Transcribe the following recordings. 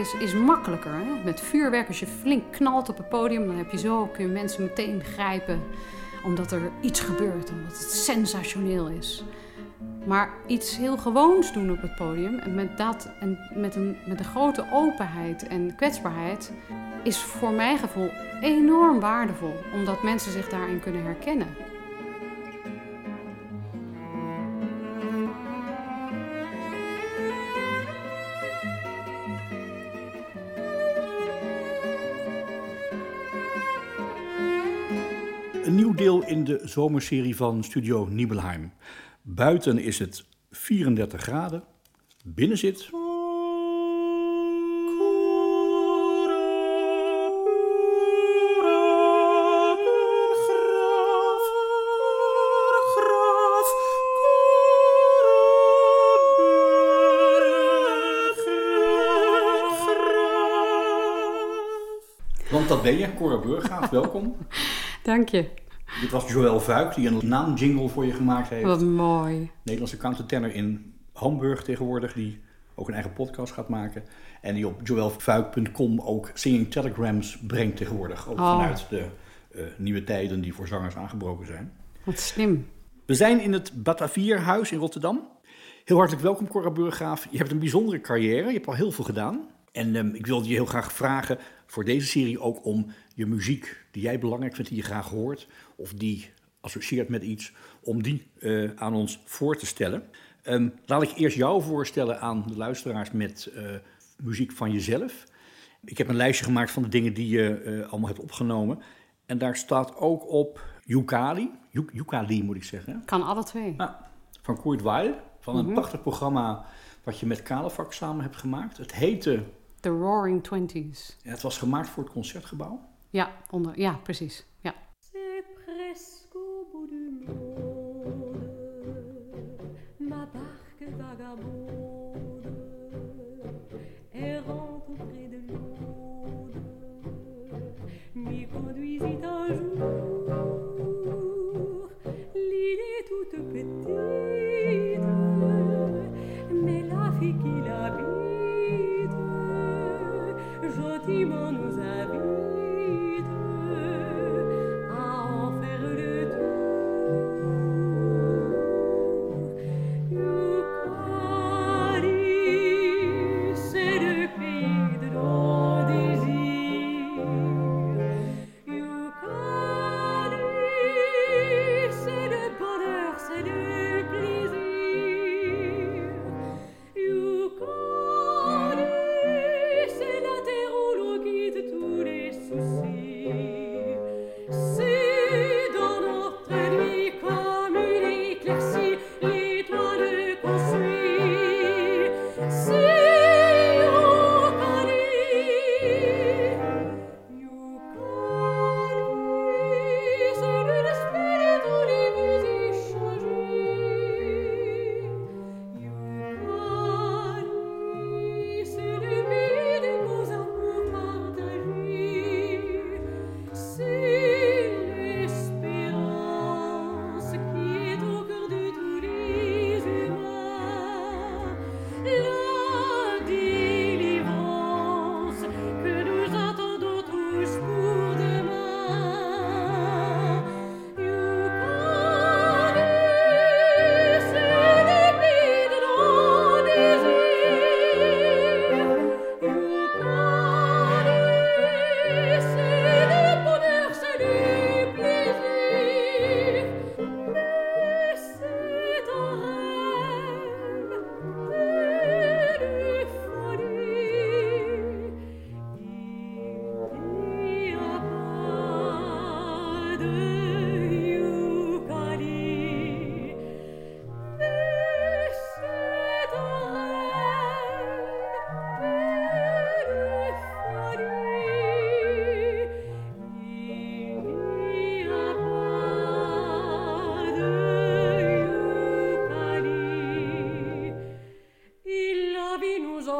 Is, is makkelijker. Hè? Met vuurwerk, als je flink knalt op het podium, dan heb je zo, kun je mensen meteen grijpen. Omdat er iets gebeurt, omdat het sensationeel is. Maar iets heel gewoons doen op het podium, en met dat en met een, met een grote openheid en kwetsbaarheid, is voor mijn gevoel enorm waardevol. Omdat mensen zich daarin kunnen herkennen. De zomerserie van Studio Nibelheim. Buiten is het 34 graden, binnen zit... Want dat ben je, Cora Burggraaf, welkom. Dank je. Dit was Joël Vuik die een naamjingle voor je gemaakt heeft. Wat mooi. Nederlandse countertenor in Hamburg tegenwoordig, die ook een eigen podcast gaat maken. En die op joelvuik.com ook singing telegrams brengt tegenwoordig. Ook Oh. vanuit de eh, nieuwe tijden die voor zangers aangebroken zijn. Wat slim. We zijn in het Batavierhuis in Rotterdam. Heel hartelijk welkom, Cora Burggraaf. Je hebt een bijzondere carrière, je hebt al heel veel gedaan. En ehm, ik wilde je heel graag vragen voor deze serie ook om je muziek die jij belangrijk vindt, die je graag hoort, of die associeert met iets, om die eh, aan ons voor te stellen. Ehm, laat ik eerst jou voorstellen aan de luisteraars met eh, muziek van jezelf. Ik heb een lijstje gemaakt van de dingen die je eh, allemaal hebt opgenomen. En daar staat ook op Yukali, Yuk- Yukali moet ik zeggen. Kan alle twee. Ja, van Kurt Weill, van een prachtig programma wat je met Kalefak samen hebt gemaakt. Het heette, The Roaring Twenties. ja, het was gemaakt voor het Concertgebouw. Ja, onder, ja, precies.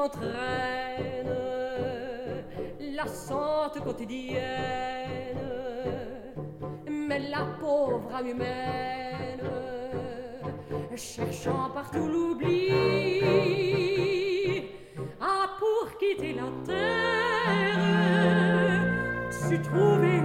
Entraîne la sente quotidienne. Mais la pauvre âme humaine, cherchant partout l'oubli, a pour quitter la terre, su trouver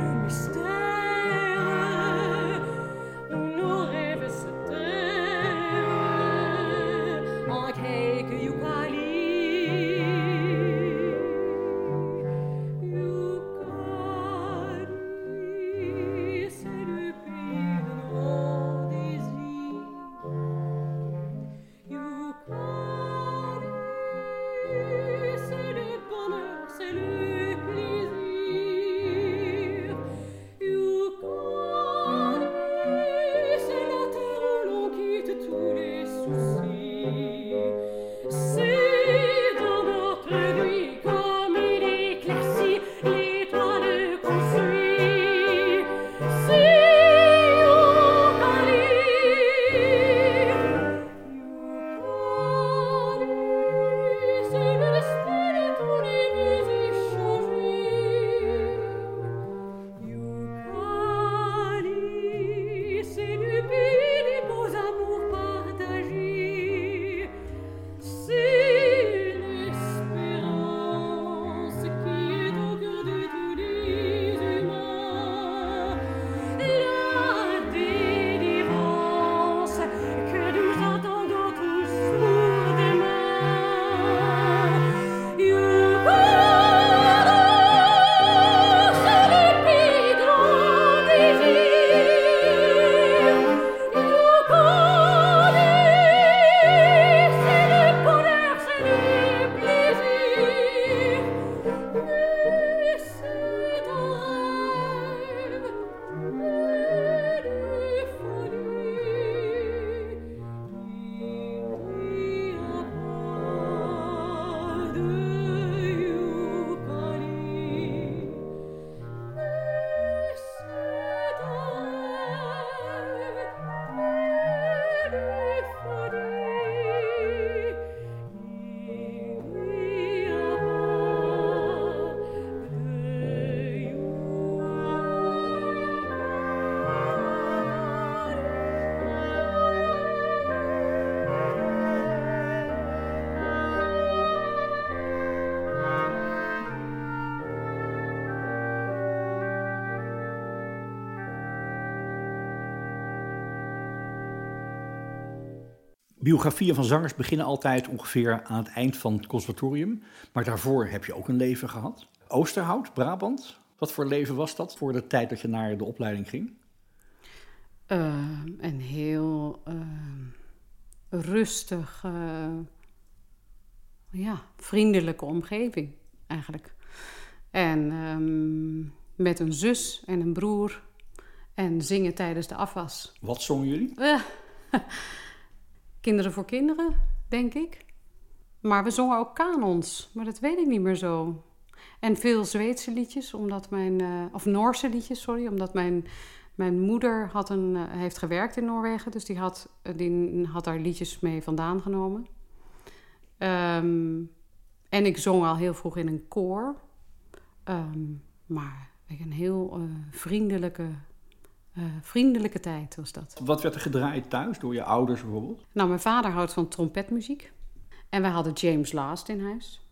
Biografieën van zangers beginnen altijd ongeveer aan het eind van het conservatorium. Maar daarvoor heb je ook een leven gehad. Oosterhout, Brabant. Wat voor leven was dat voor de tijd dat je naar de opleiding ging? Eh, een heel eh, rustig, eh, ja, vriendelijke omgeving eigenlijk. En ehm, met een zus en een broer en zingen tijdens de afwas. Wat zongen jullie? Kinderen voor kinderen, denk ik. Maar we zongen ook kanons, maar dat weet ik niet meer zo. En veel Zweedse liedjes, omdat mijn, eh, of Noorse liedjes, sorry, omdat mijn, mijn moeder had een, eh, heeft gewerkt in Noorwegen, dus die had, eh, die had daar liedjes mee vandaan genomen. Ehm, en ik zong al heel vroeg in een koor, Ehm, maar een heel vriendelijke, eh, vriendelijke tijd was dat. Wat werd er gedraaid thuis door je ouders bijvoorbeeld? Nou, mijn vader houdt van trompetmuziek. En wij hadden James Last in huis.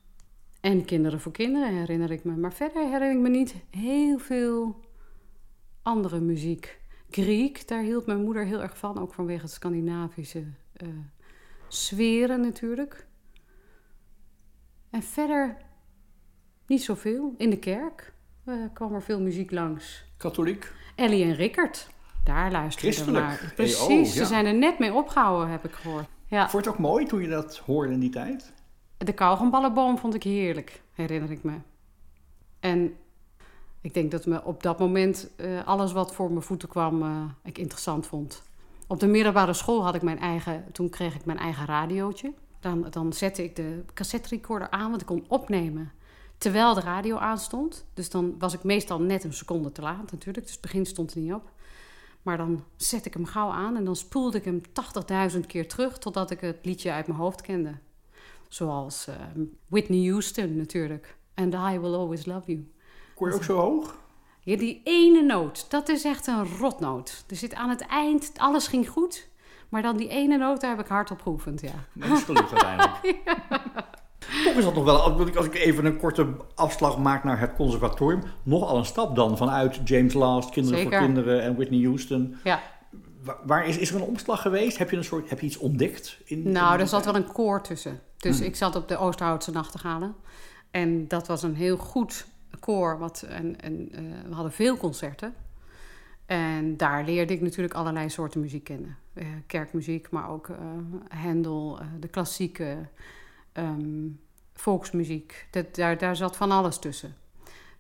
En Kinderen voor Kinderen herinner ik me. Maar verder herinner ik me niet heel veel andere muziek. Griek, daar hield mijn moeder heel erg van. Ook vanwege het Scandinavische eh sferen natuurlijk. En verder niet zoveel. In de kerk eh, kwam er veel muziek langs. Katholiek? Ellie en Rickert, daar luisterden we naar. Hey, Precies, oh, ze ja. zijn er net mee opgehouden, heb ik gehoord. Ja. Vond je het ook mooi toen je dat hoorde in die tijd? De kauwgomballenboom vond ik heerlijk, herinner ik me. En ik denk dat me op dat moment eh, alles wat voor mijn voeten kwam, eh, ik interessant vond. Op de middelbare school had ik mijn eigen, toen kreeg ik mijn eigen radiootje. Dan, dan zette ik de cassette recorder aan, want ik kon opnemen terwijl de radio aanstond. Dus dan was ik meestal net een seconde te laat natuurlijk, dus het begin stond er niet op. Maar dan zette ik hem gauw aan en dan spoelde ik hem 80.000 keer terug totdat ik het liedje uit mijn hoofd kende. Zoals eh, Whitney Houston natuurlijk. And I Will Always Love You. Kon je ook zo hoog? Ja, die ene noot, dat is echt een rotnoot. Er zit aan het eind, alles ging goed. Maar dan die ene noot, daar heb ik hard op geoefend, ja. Dat is gelukt uiteindelijk. Is dat nog wel, als ik- even een korte afslag maak naar het conservatorium, nogal een stap dan vanuit James Last, Kinderen Zeker. voor Kinderen en Whitney Houston. Ja, Wa- Waar is, is er een omslag geweest? Heb je, een soort, heb je iets ontdekt? In, nou, in- er zat wel een koor tussen. Dus Hmm. ik zat op de Oosterhoutse Nachtegalen. En dat was een heel goed koor. Wat, en, en, eh, we hadden veel concerten. En daar leerde ik natuurlijk allerlei soorten muziek kennen. Eh, kerkmuziek, maar ook eh Handel, eh, de klassieke, ehm, volksmuziek. Dat, daar, daar zat van alles tussen.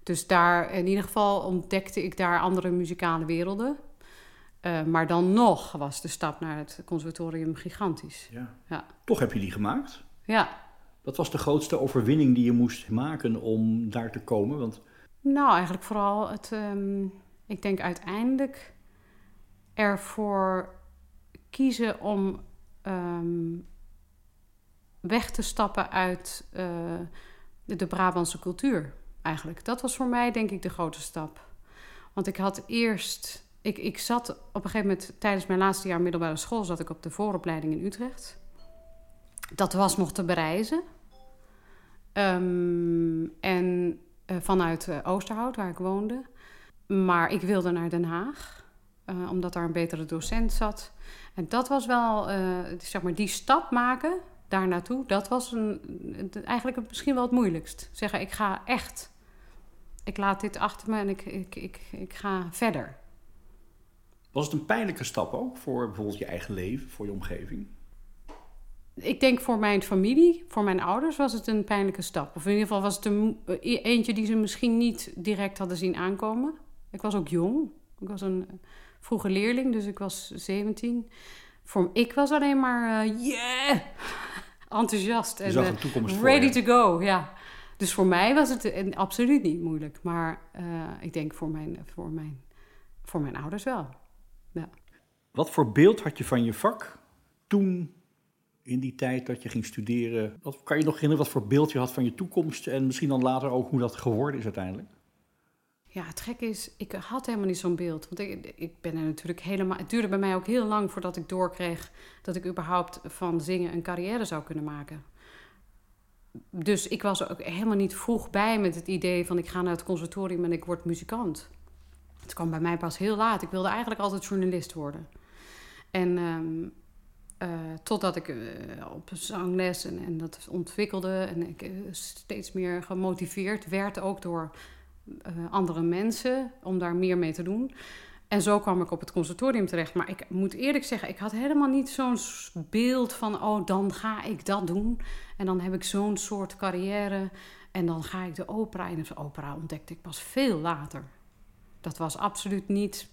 Dus daar, in ieder geval ontdekte ik daar andere muzikale werelden. Eh, maar dan nog was de stap naar het conservatorium gigantisch. Ja. Ja. Toch heb je die gemaakt. Ja, Wat was de grootste overwinning die je moest maken om daar te komen? Want nou eigenlijk vooral het, ehm, ik denk uiteindelijk ervoor kiezen om ehm, weg te stappen uit eh, de, Brabantse cultuur. Eigenlijk, dat was voor mij denk ik de grote stap. Want ik had eerst, ik, ik zat op een gegeven moment tijdens mijn laatste jaar middelbare school, zat ik op de vooropleiding in Utrecht. Dat was nog te bereizen. Ehm, en eh, vanuit eh, Oosterhout, waar ik woonde. Maar ik wilde naar Den Haag, omdat daar een betere docent zat. En dat was wel, zeg maar, die stap maken daar naartoe, dat was een, eigenlijk misschien wel het moeilijkst. Zeggen, ik ga echt, ik laat dit achter me en ik, ik, ik, ik ga verder. was het een pijnlijke stap ook voor bijvoorbeeld je eigen leven, voor je omgeving? Ik denk voor mijn familie, voor mijn ouders, was het een pijnlijke stap. Of in ieder geval was het een, eh, eentje die ze misschien niet direct hadden zien aankomen. Ik was ook jong. Ik was een eh, vroege leerling, dus ik was 17. Voor, ik was alleen maar, eh, yeah, enthousiast en zag eh, voor ready to go, ja. Dus voor mij was het eh, absoluut niet moeilijk. Maar eh, ik denk voor mijn, voor, mijn, voor mijn ouders wel. Ja. Wat voor beeld had je van je vak toen, in die tijd dat je ging studeren? Wat, kan je nog herinneren wat voor beeld je had van je toekomst en misschien dan later ook hoe dat geworden is uiteindelijk? Ja, het gekke is, ik had helemaal niet zo'n beeld. Want ik, ik ben er natuurlijk helemaal... Het duurde bij mij ook heel lang voordat ik doorkreeg... dat ik überhaupt van zingen een carrière zou kunnen maken. Dus ik was ook helemaal niet vroeg bij met het idee van... ik ga naar het conservatorium en ik word muzikant. Het kwam bij mij pas heel laat. Ik wilde eigenlijk altijd journalist worden. En ehm, eh, totdat ik eh, op zangles en, en dat ontwikkelde... en ik eh, steeds meer gemotiveerd werd, ook door eh, andere mensen om daar meer mee te doen. En zo kwam ik op het conservatorium terecht. Maar ik moet eerlijk zeggen, ik had helemaal niet zo'n beeld van... oh, dan ga ik dat doen. En dan heb ik zo'n soort carrière. En dan ga ik de opera in. De opera ontdekte ik pas veel later. Dat was absoluut niet...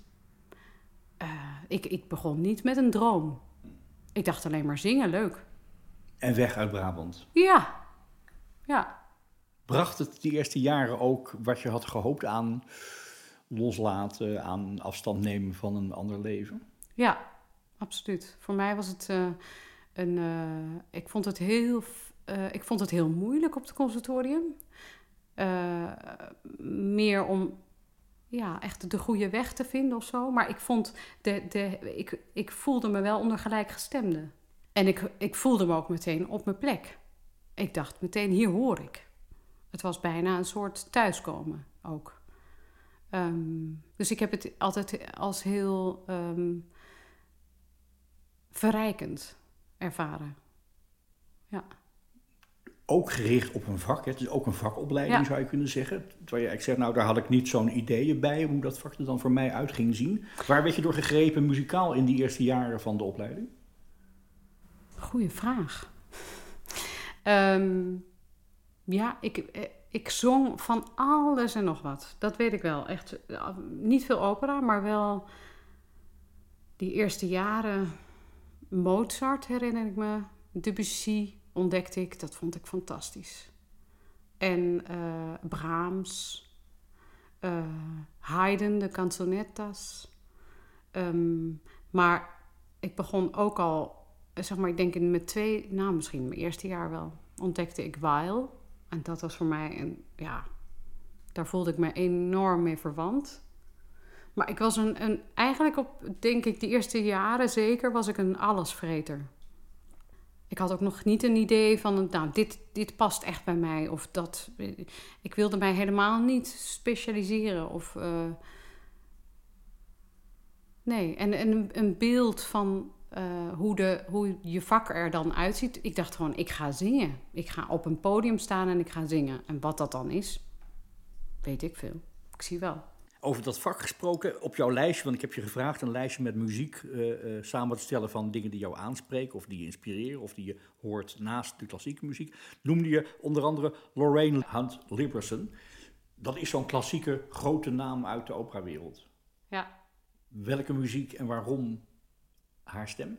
eh, ik, ik begon niet met een droom. Ik dacht alleen maar zingen, leuk. En weg uit Brabant. Ja, ja. Bracht het die eerste jaren ook wat je had gehoopt aan loslaten, aan afstand nemen van een ander leven? Ja, absoluut. Voor mij was het eh, een. eh, ik, vond het heel, eh, ik vond het heel moeilijk op het conservatorium. Meer om ja, echt de goede weg te vinden of zo. Maar ik vond de, de, ik, ik voelde me wel onder gelijkgestemden. En ik, ik voelde me ook meteen op mijn plek. Ik dacht meteen, hier hoor ik. Het was bijna een soort thuiskomen ook. Ehm, dus ik heb het altijd als heel ehm, verrijkend ervaren. Ja. Ook gericht op een vak. hè? Het is ook een vakopleiding, Ja. zou je kunnen zeggen. Terwijl je, ik zeg, nou, daar had ik niet zo'n ideeën bij hoe dat vak er dan voor mij uit ging zien. Waar werd je door gegrepen muzikaal in die eerste jaren van de opleiding? Goeie vraag. Ehm, ja, ik, eh, ik zong van alles en nog wat. Dat weet ik wel. Echt eh, niet veel opera, maar wel die eerste jaren Mozart herinner ik me. Debussy ontdekte ik, dat vond ik fantastisch. En eh, Brahms, Haydn, de canzonettas. Ehm, maar ik begon ook al, zeg maar, ik denk in mijn twee, nou misschien mijn eerste jaar wel, ontdekte ik Weil. En dat was voor mij een, ja, daar voelde ik me enorm mee verwant. Maar ik was een, een, eigenlijk op, denk ik, de eerste jaren zeker, was ik een allesvreter. Ik had ook nog niet een idee van, nou, dit, dit past echt bij mij. Of dat, ik wilde mij helemaal niet specialiseren. Of, uh, nee, en, en een, een beeld van uh, hoe, de, hoe je vak er dan uitziet. Ik dacht gewoon, ik ga zingen. Ik ga op een podium staan en ik ga zingen. En wat dat dan is, weet ik veel. Ik zie wel. Over dat vak gesproken, op jouw lijstje, want ik heb je gevraagd een lijstje met muziek uh, uh, samen te stellen van dingen die jou aanspreken of die je inspireren of die je hoort naast de klassieke muziek. Noemde je onder andere Lorraine Hunt Liberson. Dat is zo'n klassieke grote naam uit de operawereld. Ja. Welke muziek en waarom haar stem?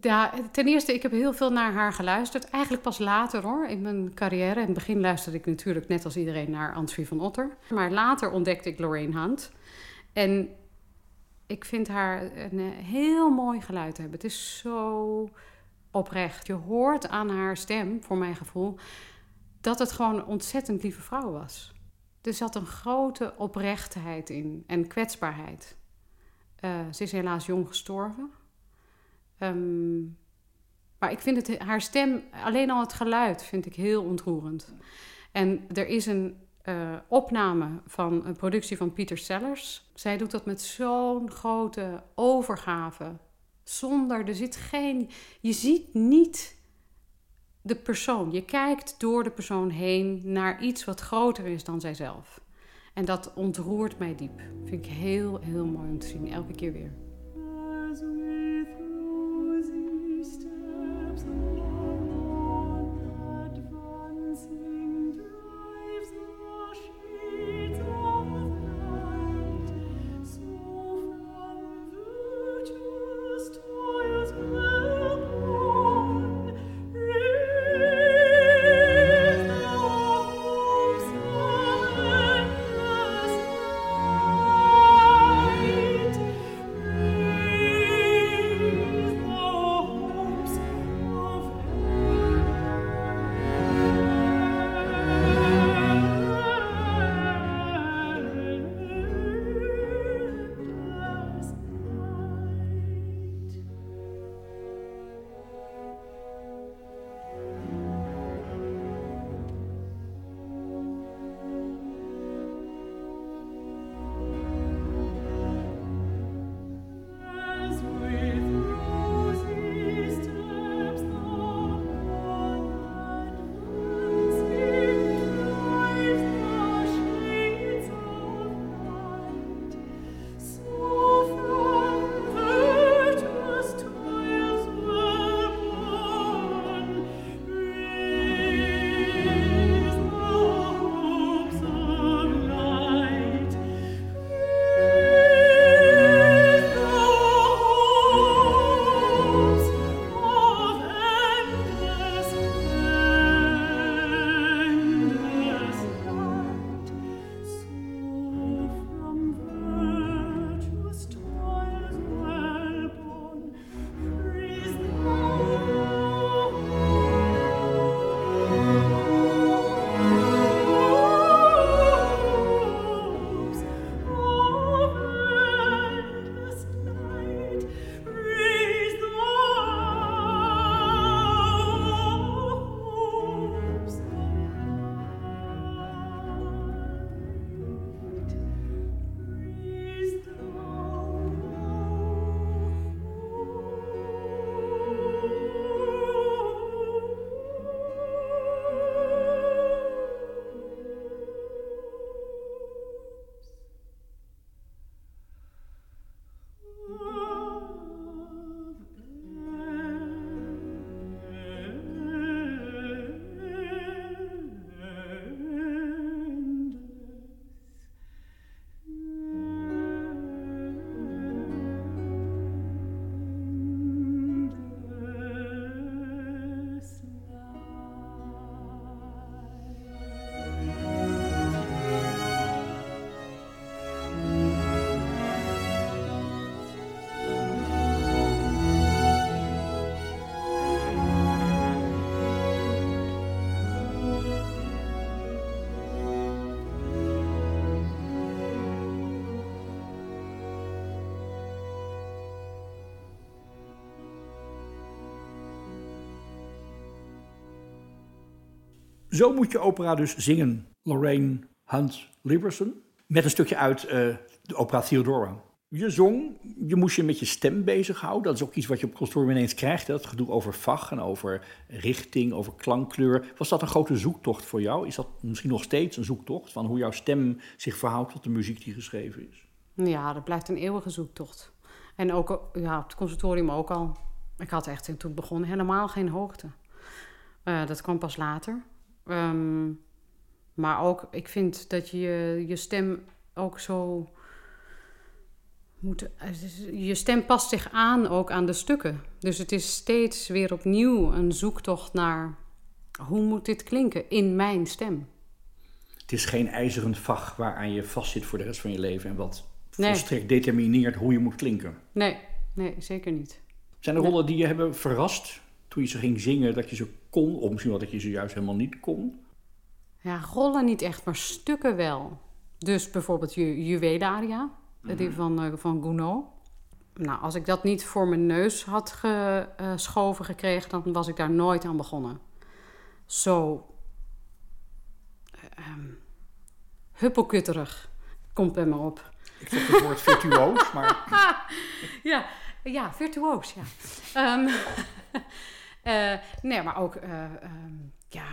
Ja, ten eerste, ik heb heel veel naar haar geluisterd. Eigenlijk pas later hoor, in mijn carrière. In het begin luisterde ik natuurlijk net als iedereen naar Answie van Otter. Maar later ontdekte ik Lorraine Hunt. En ik vind haar een heel mooi geluid hebben. Het is zo oprecht. Je hoort aan haar stem, voor mijn gevoel, dat het gewoon een ontzettend lieve vrouw was. Er zat een grote oprechtheid in en kwetsbaarheid. Uh, ze is helaas jong gestorven. Um, maar ik vind het, haar stem, alleen al het geluid, vind ik heel ontroerend. En er is een uh, opname van een productie van Peter Sellers. Zij doet dat met zo'n grote overgave. Zonder, er zit geen, je ziet niet de persoon. Je kijkt door de persoon heen naar iets wat groter is dan zijzelf. En dat ontroert mij diep. Vind ik heel, heel mooi om te zien, elke keer weer. Zo moet je opera dus zingen. Lorraine Hunt Liberson. Met een stukje uit eh, de opera Theodora. Je zong, je moest je met je stem bezighouden. Dat is ook iets wat je op conservatorium ineens krijgt. Dat gedoe over vach en over richting, over klankkleur. Was dat een grote zoektocht voor jou? Is dat misschien nog steeds een zoektocht van hoe jouw stem zich verhoudt tot de muziek die geschreven is? Ja, dat blijft een eeuwige zoektocht. En ook ja, op het conservatorium ook al. Ik had echt toen begon helemaal geen hoogte. Eh, dat kwam pas later. Ehm, maar ook, ik vind dat je je stem ook zo moet. Je stem past zich aan ook aan de stukken. Dus het is steeds weer opnieuw een zoektocht naar hoe moet dit klinken in mijn stem. Het is geen ijzeren vach waaraan je vastzit voor de rest van je leven en wat Nee. volstrekt determineert hoe je moet klinken. Nee, nee, zeker niet. Zijn er Nee. rollen die je hebben verrast toen je ze ging zingen dat je ze kon, of misschien wel dat je ze juist helemaal niet kon? Ja, rollen niet echt, maar stukken wel. Dus bijvoorbeeld Ju Juwelaria, die van, eh, van Gounod. Nou, als ik dat niet voor mijn neus had geschoven gekregen, dan was ik daar nooit aan begonnen. Zo ehm huppelkutterig komt bij me op. Ik zeg het woord virtuoos, maar Ja, ja virtuoos, ja. Eh, nee, maar ook, eh, ehm, ja,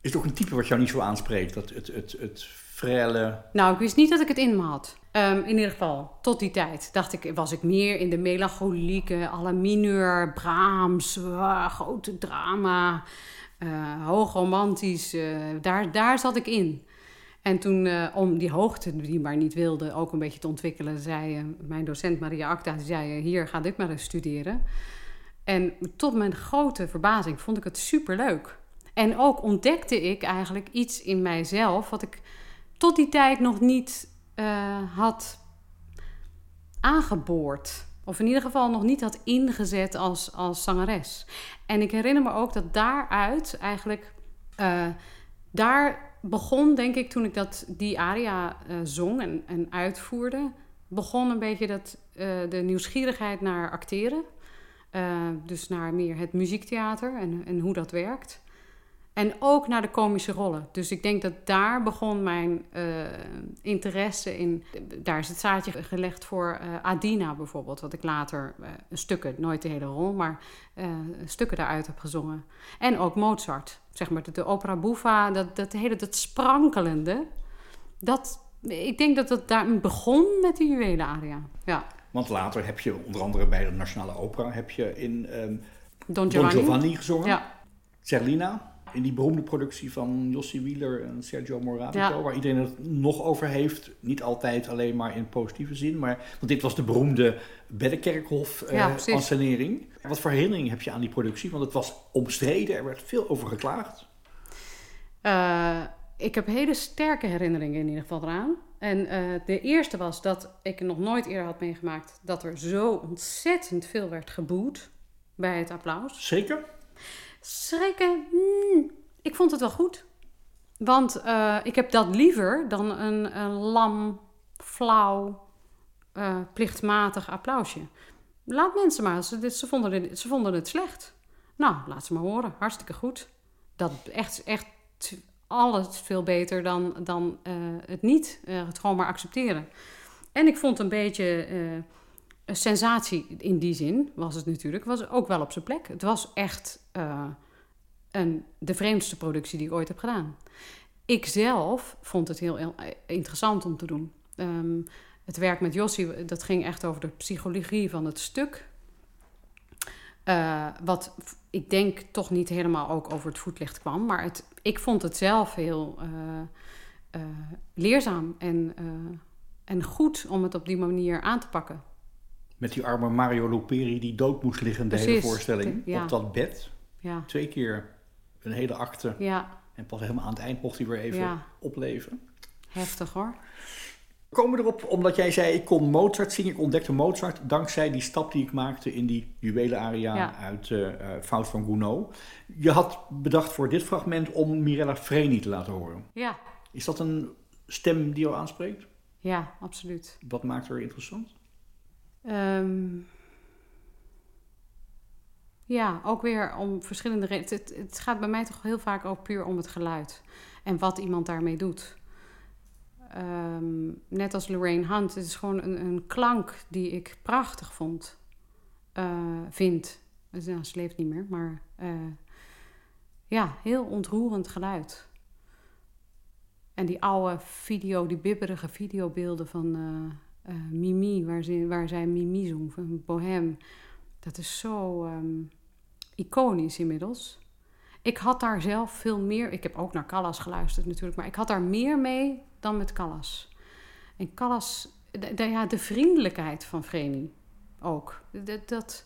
is het ook een type wat jou niet zo aanspreekt? Dat het, het, het frelle... Nou, ik wist niet dat ik het in me had. Ehm, in ieder geval, tot die tijd dacht ik, was ik meer in de melancholieke, alle mineur, Brahms, ah, grote drama, eh hoog romantisch. eh, daar, daar zat ik in. En toen, eh, om die hoogte die maar niet wilde ook een beetje te ontwikkelen, zei eh, mijn docent Maria Acta, die zei, eh, hier, ga dit maar eens studeren. En tot mijn grote verbazing vond ik het superleuk. En ook ontdekte ik eigenlijk iets in mijzelf wat ik tot die tijd nog niet eh, had aangeboord. Of in ieder geval nog niet had ingezet als, als zangeres. En ik herinner me ook dat daaruit eigenlijk... eh, daar begon, denk ik, toen ik dat, die aria eh, zong en, en uitvoerde... begon een beetje dat, de nieuwsgierigheid naar acteren. Eh, dus naar meer het muziektheater en, en hoe dat werkt. En ook naar de komische rollen. Dus ik denk dat daar begon mijn eh, interesse in. Daar is het zaadje gelegd voor eh, Adina bijvoorbeeld. Wat ik later stukken, nooit de hele rol, maar stukken daaruit heb gezongen. En ook Mozart. Zeg maar de, opera buffa, dat, dat hele dat sprankelende. Dat, ik denk dat het daar begon met de juwelenaria. Ja, Want later heb je onder andere bij de Nationale Opera heb je in ehm Don Don Giovanni. Gezongen. Ja, Zerlina, in die beroemde productie van Jossi Wieler en Sergio Morabito, Ja. waar iedereen het nog over heeft. Niet altijd alleen maar in positieve zin, maar want dit was de beroemde eh Ja, precies. ansenering. Wat voor herinnering heb je aan die productie? Want het was omstreden, er werd veel over geklaagd. Eh, ik heb hele sterke herinneringen in ieder geval eraan. En eh, de eerste was dat ik nog nooit eerder had meegemaakt dat er zo ontzettend veel werd geboet bij het applaus. Zeker? Schrikken, hmm, ik vond het wel goed. Want eh, ik heb dat liever dan een, een lam, flauw, eh, plichtmatig applausje. Laat mensen maar, ze, ze, vonden het, ze vonden het slecht. Nou, laat ze maar horen, hartstikke goed. Dat echt, echt alles veel beter dan, dan eh, het niet, eh, het gewoon maar accepteren. En ik vond een beetje eh, een sensatie in die zin, was het natuurlijk, was ook wel op zijn plek. Het was echt een, de vreemdste productie die ik ooit heb gedaan. Ik zelf vond het heel, interessant om te doen. Ehm, het werk met Jossi, dat ging echt over de psychologie van het stuk. Wat ik denk toch niet helemaal ook over het voetlicht kwam. Maar het, ik vond het zelf heel eh, eh, leerzaam en, eh, en goed om het op die manier aan te pakken. Met die arme Mario Luperi die dood moest liggen de hele voorstelling. Ja. Op dat bed. Ja, Twee keer een hele akte. ja En pas helemaal aan het eind mocht hij weer even opleven. heftig hoor. We komen erop omdat jij zei, ik kon Mozart zingen. Ik ontdekte Mozart dankzij die stap die ik maakte in die juwelenaria Ja. uit eh eh, Faust van Gounod. Je had bedacht voor dit fragment om Mirella Freni te laten horen. Ja, Is dat een stem die jou aanspreekt? ja, absoluut. Wat maakt haar interessant? Ehm, Ja, ook weer om verschillende redenen. Het, het gaat bij mij toch heel vaak ook puur om het geluid. En wat iemand daarmee doet. Ehm, net als Lorraine Hunt. Het is gewoon een, een klank die ik prachtig vond. eh, vind. Dus, nou, ze leeft niet meer, maar... eh, ja, heel ontroerend geluid. En die oude video, die bibberige videobeelden van eh, eh, Mimi, waar, waar zij Mimi zong, van Bohem. Dat is zo ehm, iconisch inmiddels. Ik had daar zelf veel meer... Ik heb ook naar Callas geluisterd natuurlijk, maar ik had daar meer mee dan met Callas. En Callas, de, de- ja, de vriendelijkheid van Vreni ook. De- dat,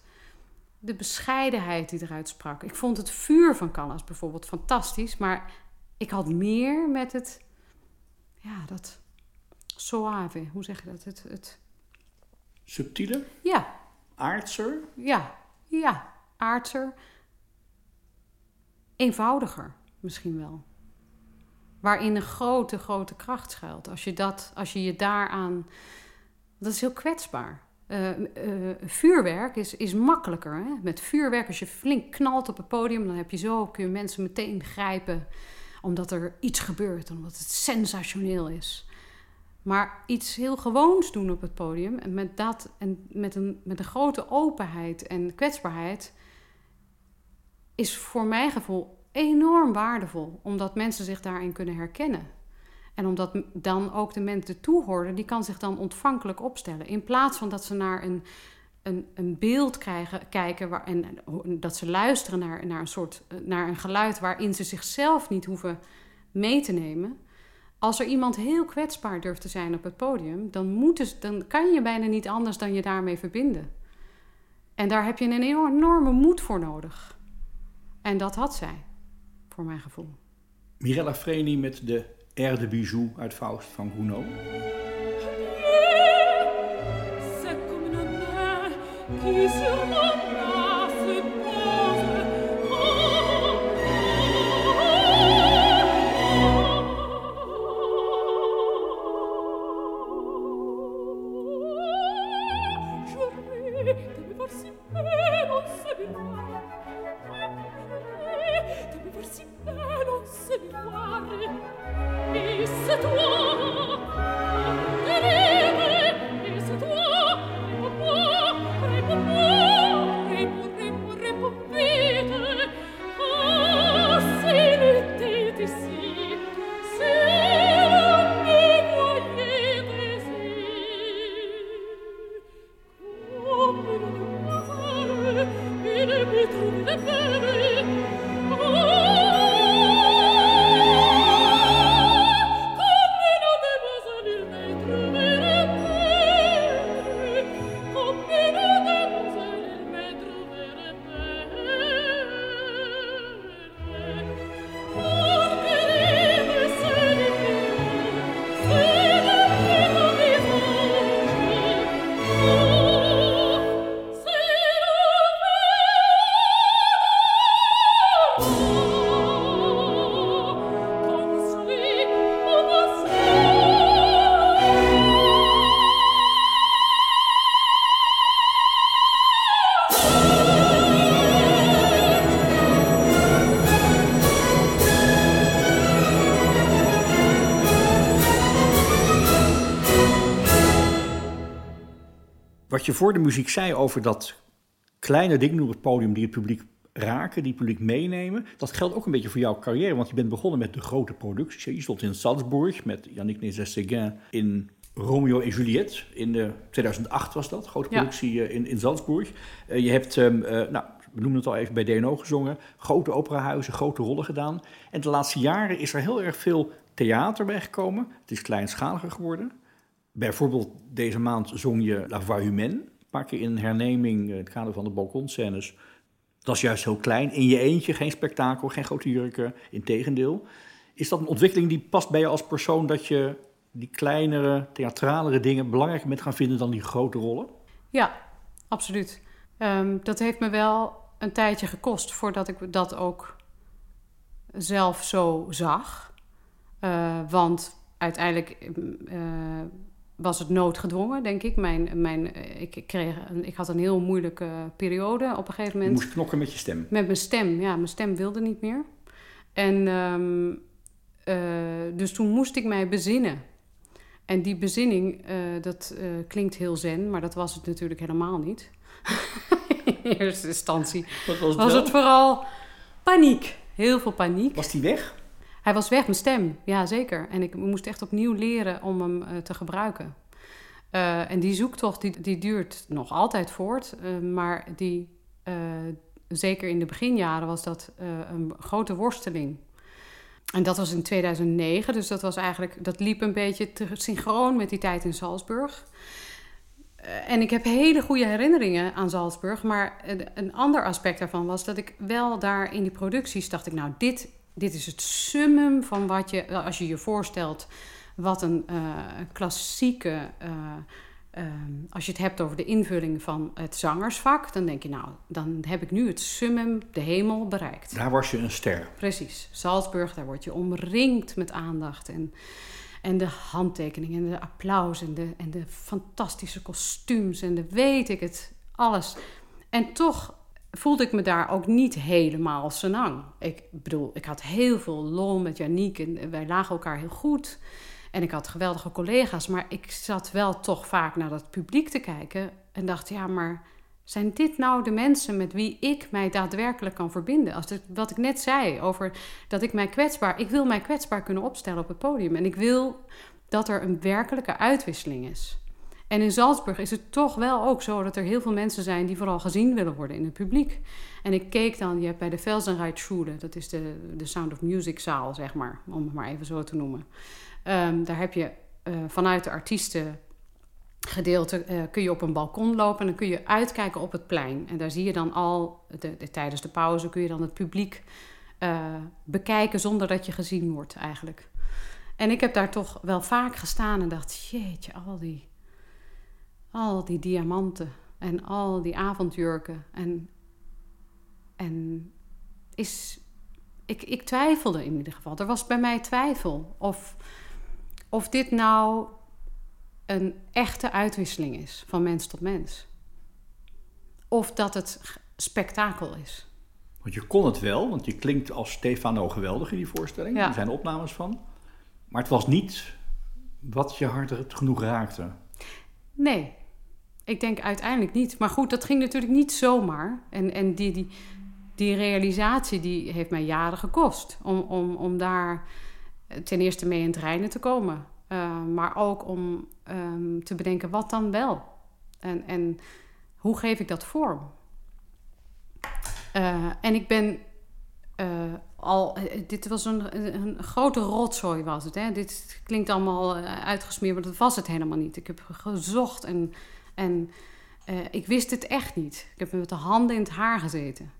de bescheidenheid die eruit sprak. Ik vond het vuur van Callas bijvoorbeeld fantastisch, maar ik had meer met het... Ja, dat suave, hoe zeg je dat? Het, het, Subtiele, ja, aardser. ja, ja, aardser. Eenvoudiger misschien wel. Waarin een grote, grote kracht schuilt. Als je, dat, als je je daaraan... Dat is heel kwetsbaar. Eh, eh, vuurwerk is, is makkelijker. Hè? Met vuurwerk, als je flink knalt op het podium... dan heb je zo, kun je mensen meteen grijpen... omdat er iets gebeurt, omdat het sensationeel is. Maar iets heel gewoons doen op het podium... en met dat en met een, met een grote openheid en kwetsbaarheid... is voor mijn gevoel enorm waardevol. Omdat mensen zich daarin kunnen herkennen. En omdat dan ook de mensen de toehoorder... die kan zich dan ontvankelijk opstellen. In plaats van dat ze naar een, een, een beeld krijgen, kijken... Waar, en dat ze luisteren naar, naar, een soort, naar een geluid... waarin ze zichzelf niet hoeven mee te nemen... Als er iemand heel kwetsbaar durft te zijn op het podium, dan, moeten ze- dan kan je bijna niet anders dan je daarmee verbinden. En daar heb je een enorme moed voor nodig. En dat had zij, voor mijn gevoel. Mirella Freni met de Air de Bijou uit Faust van Gounod. C'est comme je voor de muziek zei over dat kleine ding op het podium die het publiek raken, die het publiek meenemen, dat geldt ook een beetje voor jouw carrière, want je bent begonnen met de grote producties. Je stond in Salzburg met Yannick Nézet-Séguin in Romeo en Juliet. In de 2008 was dat, grote productie eh, in, in Salzburg. Eh, je hebt, ehm, eh, nou, we noemen het al even, bij DNO gezongen, grote operahuizen, grote rollen gedaan. En de laatste jaren is er heel erg veel theater bijgekomen. Het is kleinschaliger geworden. Bijvoorbeeld deze maand zong je La Voix Humaine. Een paar in een herneming eh, in het kader van de balkonscènes. Dat is juist heel klein. In je eentje, geen spektakel, geen grote jurken. Integendeel. Is dat een ontwikkeling die past bij je als persoon... dat je die kleinere, theatralere dingen belangrijker bent gaan vinden dan die grote rollen? Ja, absoluut. Ehm, dat heeft me wel een tijdje gekost voordat ik dat ook zelf zo zag. Eh, want uiteindelijk eh, was het noodgedwongen, denk ik. Mijn, mijn, eh, ik, kreeg een, ik had een heel moeilijke periode op een gegeven Je moment. moest knokken met je stem. Met mijn stem, ja, mijn stem wilde niet meer. En ehm, eh, dus toen moest ik mij bezinnen. En die bezinning, eh, dat klinkt heel zen, maar dat was het natuurlijk helemaal niet. In eerste instantie Wat was het was wel? het vooral paniek. Heel veel paniek. Was die weg? Hij was weg, mijn stem. Ja, zeker. En ik moest echt opnieuw leren om hem eh, te gebruiken. Eh, en die zoektocht die, die duurt nog altijd voort. eh, maar die, zeker in de beginjaren was dat een grote worsteling. En dat was in 2009, dus dat was eigenlijk, dat liep een beetje te, synchroon met die tijd in Salzburg. En ik heb hele goede herinneringen aan Salzburg, maar een, een ander aspect daarvan was dat ik wel daar in die producties dacht ik, nou, dit, dit is het summum van wat je, als je je voorstelt, wat een eh, klassieke, eh, ehm, als je het hebt over de invulling van het zangersvak, dan denk je, nou, dan heb ik nu het summum, de hemel bereikt. Daar was je een ster. Precies. Salzburg, daar word je omringd met aandacht. En, en de handtekeningen en de applaus en de, en de fantastische kostuums en de weet ik het, alles. En toch voelde ik me daar ook niet helemaal senang. Ik bedoel, ik had heel veel lol met Janiek en wij lagen elkaar heel goed. En ik had geweldige collega's, maar ik zat wel toch vaak naar dat publiek te kijken en dacht, ja, maar zijn dit nou de mensen met wie ik mij daadwerkelijk kan verbinden? Als het, wat ik net zei over dat ik mij kwetsbaar, ik wil mij kwetsbaar kunnen opstellen op het podium. En ik wil dat er een werkelijke uitwisseling is. En in Salzburg is het toch wel ook zo dat er heel veel mensen zijn die vooral gezien willen worden in het publiek. En ik keek dan, je hebt bij de Felsenreitschule, dat is de, de Sound of Music zaal, zeg maar, om het maar even zo te noemen. Ehm, daar heb je eh, vanuit de artiesten gedeelte eh, kun je op een balkon lopen en dan kun je uitkijken op het plein. En daar zie je dan al, de, de- tijdens de pauze kun je dan het publiek eh, bekijken zonder dat je gezien wordt eigenlijk. En ik heb daar toch wel vaak gestaan en dacht, jeetje, al die, al die diamanten en al die avondjurken. En, en is, ik, ik twijfelde in ieder geval. Er was bij mij twijfel of, of dit nou een echte uitwisseling is van mens tot mens. Of dat het spektakel is. Want je kon het wel, want je klinkt als Stefano geweldig in die voorstelling. Ja. Er zijn opnames van. Maar het was niet wat je hart genoeg raakte. Nee, ik denk uiteindelijk niet. Maar goed, dat ging natuurlijk niet zomaar. En, en die, die, die realisatie die heeft mij jaren gekost. Om, om, om daar ten eerste mee in het reinen te komen. Uh, maar ook om um, te bedenken wat dan wel. En, en hoe geef ik dat vorm? Uh, en ik ben al, dit was een, een, grote rotzooi was het. Hè? Dit klinkt allemaal uitgesmeerd, maar dat was het helemaal niet. Ik heb gezocht en, en uh, ik wist het echt niet. Ik heb met de handen in het haar gezeten.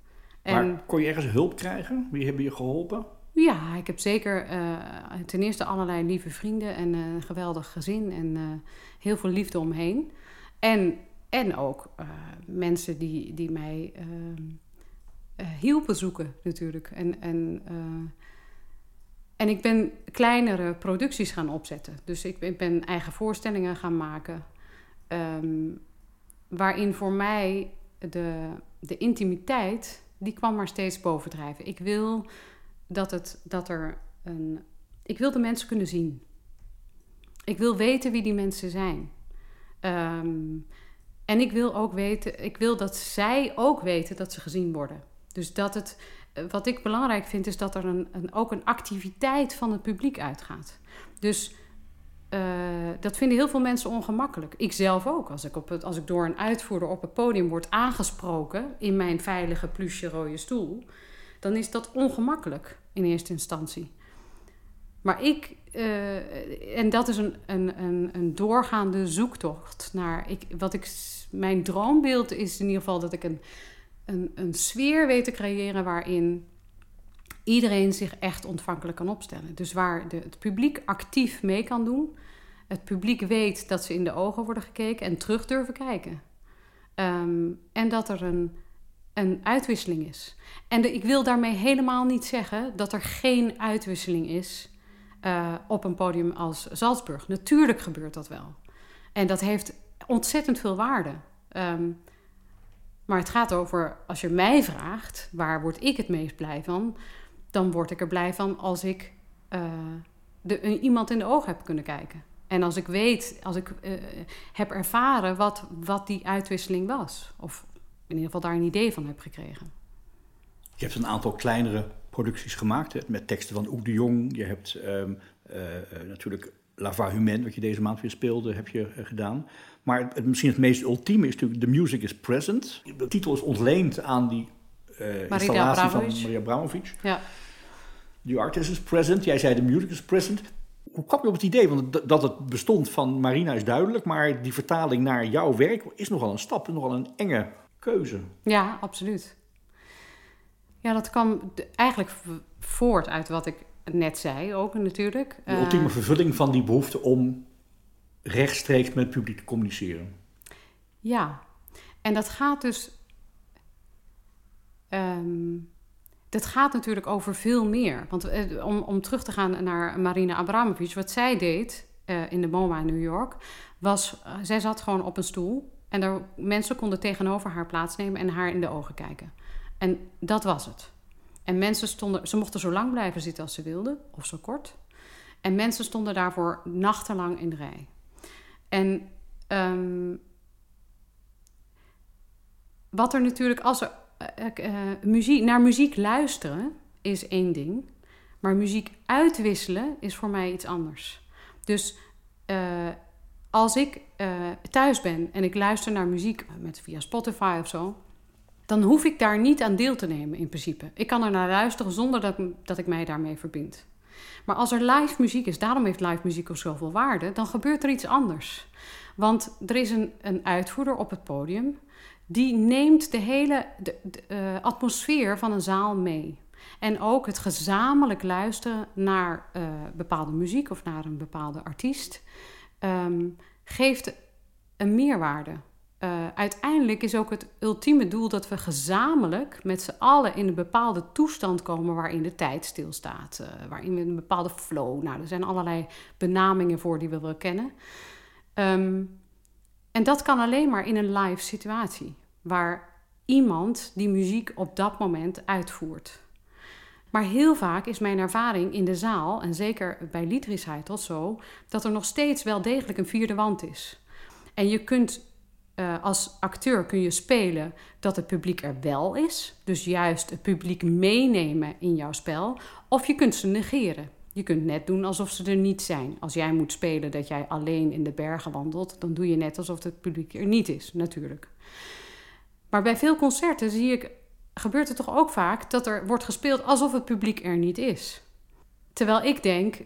En, maar kon je ergens hulp krijgen? Wie hebben je geholpen? Ja, ik heb zeker uh, ten eerste allerlei lieve vrienden en uh, een geweldig gezin en uh, heel veel liefde omheen. En, en ook mensen die, die mij hielpen zoeken natuurlijk. En, en, en ik ben kleinere producties gaan opzetten. Dus ik ben eigen voorstellingen gaan maken. Um, waarin voor mij de, de intimiteit, die kwam maar steeds bovendrijven. Ik wil dat, het, dat er een. Ik wil de mensen kunnen zien. Ik wil weten wie die mensen zijn. Um, en ik wil ook weten, ik wil dat zij ook weten dat ze gezien worden. Dus dat het, wat ik belangrijk vind, is dat er een, een ook een activiteit van het publiek uitgaat. Dus uh, dat vinden heel veel mensen ongemakkelijk. Ik zelf ook. Als ik, op het, als ik door een uitvoerder op het podium word aangesproken in mijn veilige plusje rode stoel, dan is dat ongemakkelijk in eerste instantie. Maar ik, uh, en dat is een, een, een, een doorgaande zoektocht naar. Ik, wat ik, mijn droombeeld is in ieder geval dat ik een, een, een sfeer weet te creëren waarin iedereen zich echt ontvankelijk kan opstellen. Dus waar de, het publiek actief mee kan doen. Het publiek weet dat ze in de ogen worden gekeken en terug durven kijken. Um, en dat er een, een uitwisseling is. En ik wil daarmee helemaal niet zeggen dat er geen uitwisseling is uh, op een podium als Salzburg. Natuurlijk gebeurt dat wel. En dat heeft ontzettend veel waarde. Ehm, maar het gaat over, als je mij vraagt, waar word ik het meest blij van? Dan word ik er blij van als ik eh, de, iemand in de ogen heb kunnen kijken. En als ik weet, als ik eh, heb ervaren wat, wat die uitwisseling was. Of in ieder geval daar een idee van heb gekregen. Je hebt een aantal kleinere producties gemaakt hè, met teksten van Oek de Jong. Je hebt ehm, eh, natuurlijk La Voix Humaine, wat je deze maand weer speelde, heb je gedaan. Maar het, misschien het meest ultieme is natuurlijk The Music is Present. De titel is ontleend aan die installatie Abramovic. van Maria Abramovic. Ja. The Artist is Present. Jij zei The Music is Present. Hoe kwam je op het idee? Want dat het bestond van Marina is duidelijk, maar die vertaling naar jouw werk is nogal een stap, nogal een enge keuze. Ja, absoluut. Ja, dat kwam de- eigenlijk voort uit wat ik net zei ook natuurlijk. De Eh, ultieme vervulling van die behoefte om rechtstreeks met het publiek te communiceren. Ja, en dat gaat dus. Ehm, dat gaat natuurlijk over veel meer. Want eh, om, om terug te gaan naar Marina Abramovic, wat zij deed eh, in de MoMA in New York, was. eh, zij zat gewoon op een stoel en er, mensen konden tegenover haar plaatsnemen en haar in de ogen kijken. En dat was het. En mensen stonden. Ze mochten zo lang blijven zitten als ze wilden, of zo kort. En mensen stonden daarvoor nachtenlang in de rij. En. ehm, wat er natuurlijk als er eh, eh, muziek, naar muziek luisteren is één ding, maar muziek uitwisselen is voor mij iets anders. Dus eh, als ik thuis ben en ik luister naar muziek met, via Spotify of zo, dan hoef ik daar niet aan deel te nemen in principe. Ik kan er naar luisteren zonder dat, dat ik mij daarmee verbind. Maar als er live muziek is, daarom heeft live muziek ook zoveel waarde, dan gebeurt er iets anders. Want er is een, een uitvoerder op het podium die neemt de hele de, eh, atmosfeer van een zaal mee. En ook het gezamenlijk luisteren naar eh, bepaalde muziek of naar een bepaalde artiest ehm, geeft een meerwaarde. Eh, uiteindelijk is ook het ultieme doel dat we gezamenlijk met z'n allen in een bepaalde toestand komen waarin de tijd stilstaat, eh, waarin we een bepaalde flow. Nou, er zijn allerlei benamingen voor die we wel kennen. Ehm, en dat kan alleen maar in een live situatie, waar iemand die muziek op dat moment uitvoert. Maar heel vaak is mijn ervaring in de zaal, en zeker bij liedrecital zo, dat er nog steeds wel degelijk een vierde wand is. En je kunt eh, als acteur kun je spelen dat het publiek er wel is, dus juist het publiek meenemen in jouw spel, of je kunt ze negeren. Je kunt net doen alsof ze er niet zijn. Als jij moet spelen dat jij alleen in de bergen wandelt, dan doe je net alsof het publiek er niet is, natuurlijk. Maar bij veel concerten zie ik, gebeurt het toch ook vaak dat er wordt gespeeld alsof het publiek er niet is. Terwijl ik denk,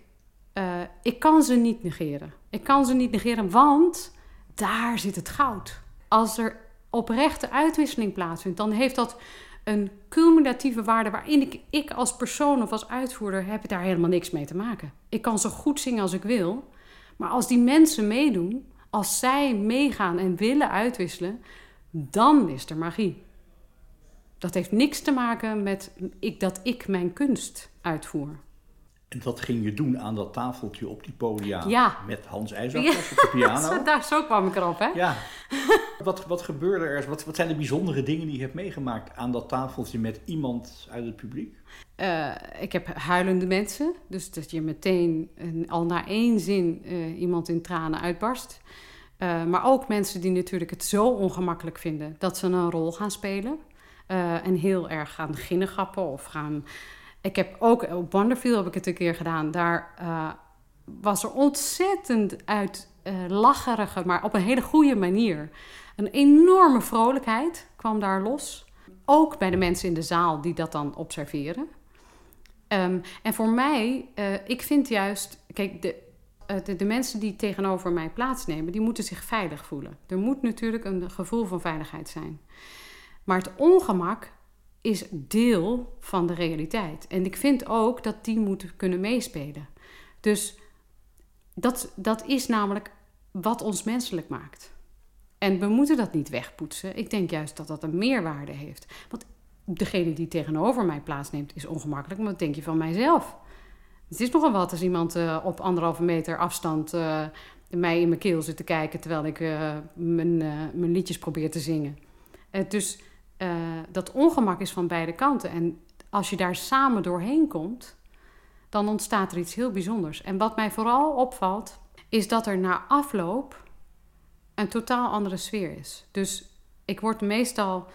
eh, ik kan ze niet negeren. Ik kan ze niet negeren, want daar zit het goud. Als er oprechte uitwisseling plaatsvindt, dan heeft dat een cumulatieve waarde waarin ik, ik als persoon of als uitvoerder heb daar helemaal niks mee te maken. Ik kan zo goed zingen als ik wil, maar als die mensen meedoen, als zij meegaan en willen uitwisselen, dan is er magie. Dat heeft niks te maken met ik, dat ik mijn kunst uitvoer. En dat ging je doen aan dat tafeltje op die podia Ja. met Hans IJzergas op de piano. Daar, zo kwam ik erop, hè? Ja. Wat, wat gebeurde er? Wat, wat zijn de bijzondere dingen die je hebt meegemaakt aan dat tafeltje met iemand uit het publiek? Eh, ik heb huilende mensen. Dus dat je meteen een- al na één zin eh, iemand in tranen uitbarst. Eh, maar ook mensen die natuurlijk het zo ongemakkelijk vinden dat ze een rol gaan spelen. Eh, en heel erg gaan ginnegappen of gaan. Ik heb ook op Wonderfield heb ik het een keer gedaan. Daar eh, was er ontzettend uit lacherige, maar op een hele goede manier. Een enorme vrolijkheid kwam daar los. Ook bij de mensen in de zaal die dat dan observeren. Ehm, en voor mij, ik vind juist, kijk, de, de, de mensen die tegenover mij plaatsnemen, die moeten zich veilig voelen. Er moet natuurlijk een gevoel van veiligheid zijn. Maar het ongemak is deel van de realiteit. En ik vind ook dat die moeten kunnen meespelen. Dus dat, dat is namelijk wat ons menselijk maakt. En we moeten dat niet wegpoetsen. Ik denk juist dat dat een meerwaarde heeft. Want degene die tegenover mij plaatsneemt is ongemakkelijk, maar wat denk je van mijzelf? Het is nogal wat als iemand eh, op anderhalve meter afstand eh, mij in mijn keel zit te kijken terwijl ik eh, mijn, mijn liedjes probeer te zingen. Dus dat ongemak is van beide kanten. En als je daar samen doorheen komt, dan ontstaat er iets heel bijzonders. En wat mij vooral opvalt, is dat er na afloop een totaal andere sfeer is. Dus ik word meestal,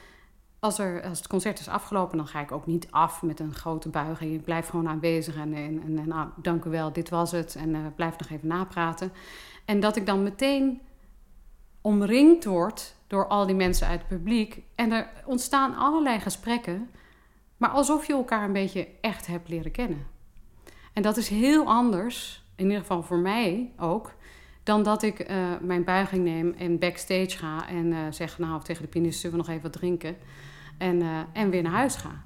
als, er, als het concert is afgelopen, dan ga ik ook niet af met een grote buiging. Ik blijf gewoon aanwezig en, en, en, nou, dank u wel, dit was het. En eh, blijf nog even napraten. En dat ik dan meteen omringd word door al die mensen uit het publiek. En er ontstaan allerlei gesprekken, maar alsof je elkaar een beetje echt hebt leren kennen. En dat is heel anders, in ieder geval voor mij ook, dan dat ik eh, mijn buiging neem en backstage ga en eh, zeg, nou, tegen de pianist zullen we nog even wat drinken en, eh, en weer naar huis ga.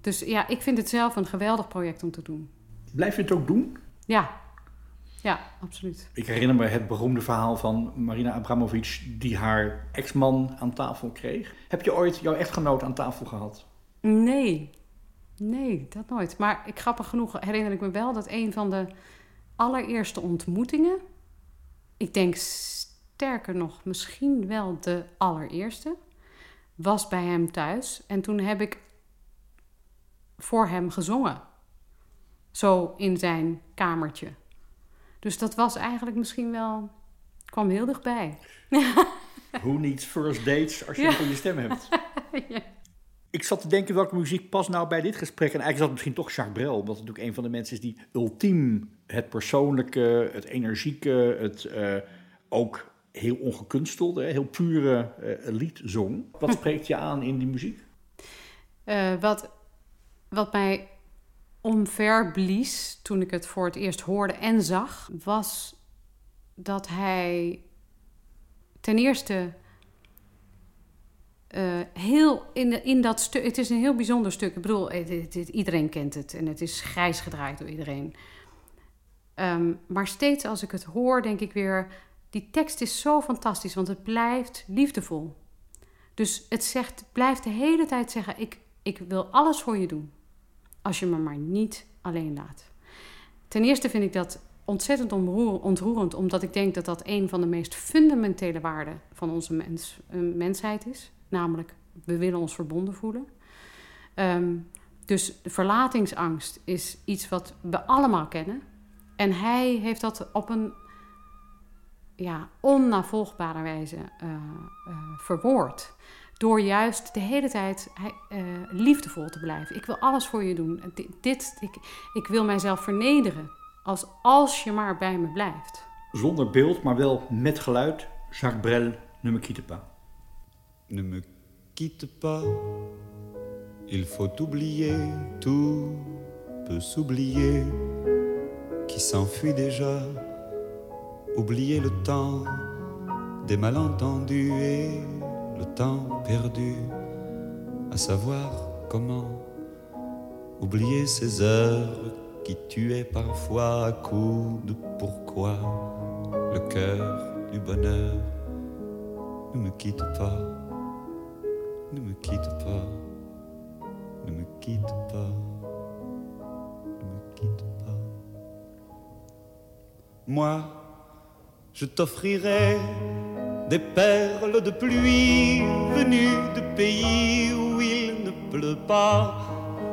Dus ja, ik vind het zelf een geweldig project om te doen. Blijf je het ook doen? Ja, ja, absoluut. Ik herinner me het beroemde verhaal van Marina Abramovic... die haar ex-man aan tafel kreeg. Heb je ooit jouw echtgenoot aan tafel gehad? Nee, nee, dat nooit. Maar ik, grappig genoeg herinner ik me wel dat een van de allereerste ontmoetingen... ik denk sterker nog, misschien wel de allereerste... was bij hem thuis. En toen heb ik voor hem gezongen. Zo in zijn kamertje. Dus dat was eigenlijk misschien wel... kwam heel dichtbij. Who needs first dates als je Ja. een goede stem hebt? Ja. Ik zat te denken welke muziek past nou bij dit gesprek. En eigenlijk is dat misschien toch Jacques Brel. Omdat het natuurlijk een van de mensen is die ultiem het persoonlijke, het energieke, het eh, ook heel ongekunstelde, heel pure eh, lied zong. Wat spreekt je aan in die muziek? Eh, wat, wat mij omverblies toen ik het voor het eerst hoorde en zag, was dat hij ten eerste eh, heel in, de, in dat stuk. Het is een heel bijzonder stuk. Ik bedoel, iedereen kent het en het is grijs gedraaid door iedereen. Ehm, maar steeds als ik het hoor, denk ik weer: die tekst is zo fantastisch, want het blijft liefdevol. Dus het zegt, blijft de hele tijd zeggen: ik, ik wil alles voor je doen. Als je me maar niet alleen laat. Ten eerste vind ik dat ontzettend ontroer- ontroerend, omdat ik denk dat dat een van de meest fundamentele waarden van onze mens, eh, mensheid is. Namelijk, we willen ons verbonden voelen. Ehm, dus verlatingsangst is iets wat we allemaal kennen. En hij heeft dat op een ja, onnavolgbare wijze eh, eh, verwoord. Door juist de hele tijd hij, eh, liefdevol te blijven. Ik wil alles voor je doen. Dit, dit, ik, ik wil mijzelf vernederen. Als, als je maar bij me blijft. Zonder beeld, maar wel met geluid. Jacques Brel, Ne me quitte pas. Ne me quitte pas, il faut oublier, tout peut s'oublier, qui s'enfuit déjà, oublier le temps des malentendus et le temps perdu, à savoir comment oublier ces heures qui tuaient parfois à coups de pourquoi le cœur du bonheur. Ne me quitte pas, ne me quitte pas, ne me quitte pas, ne me quitte pas. Moi, je t'offrirai des perles de pluie venues de pays où il ne pleut pas.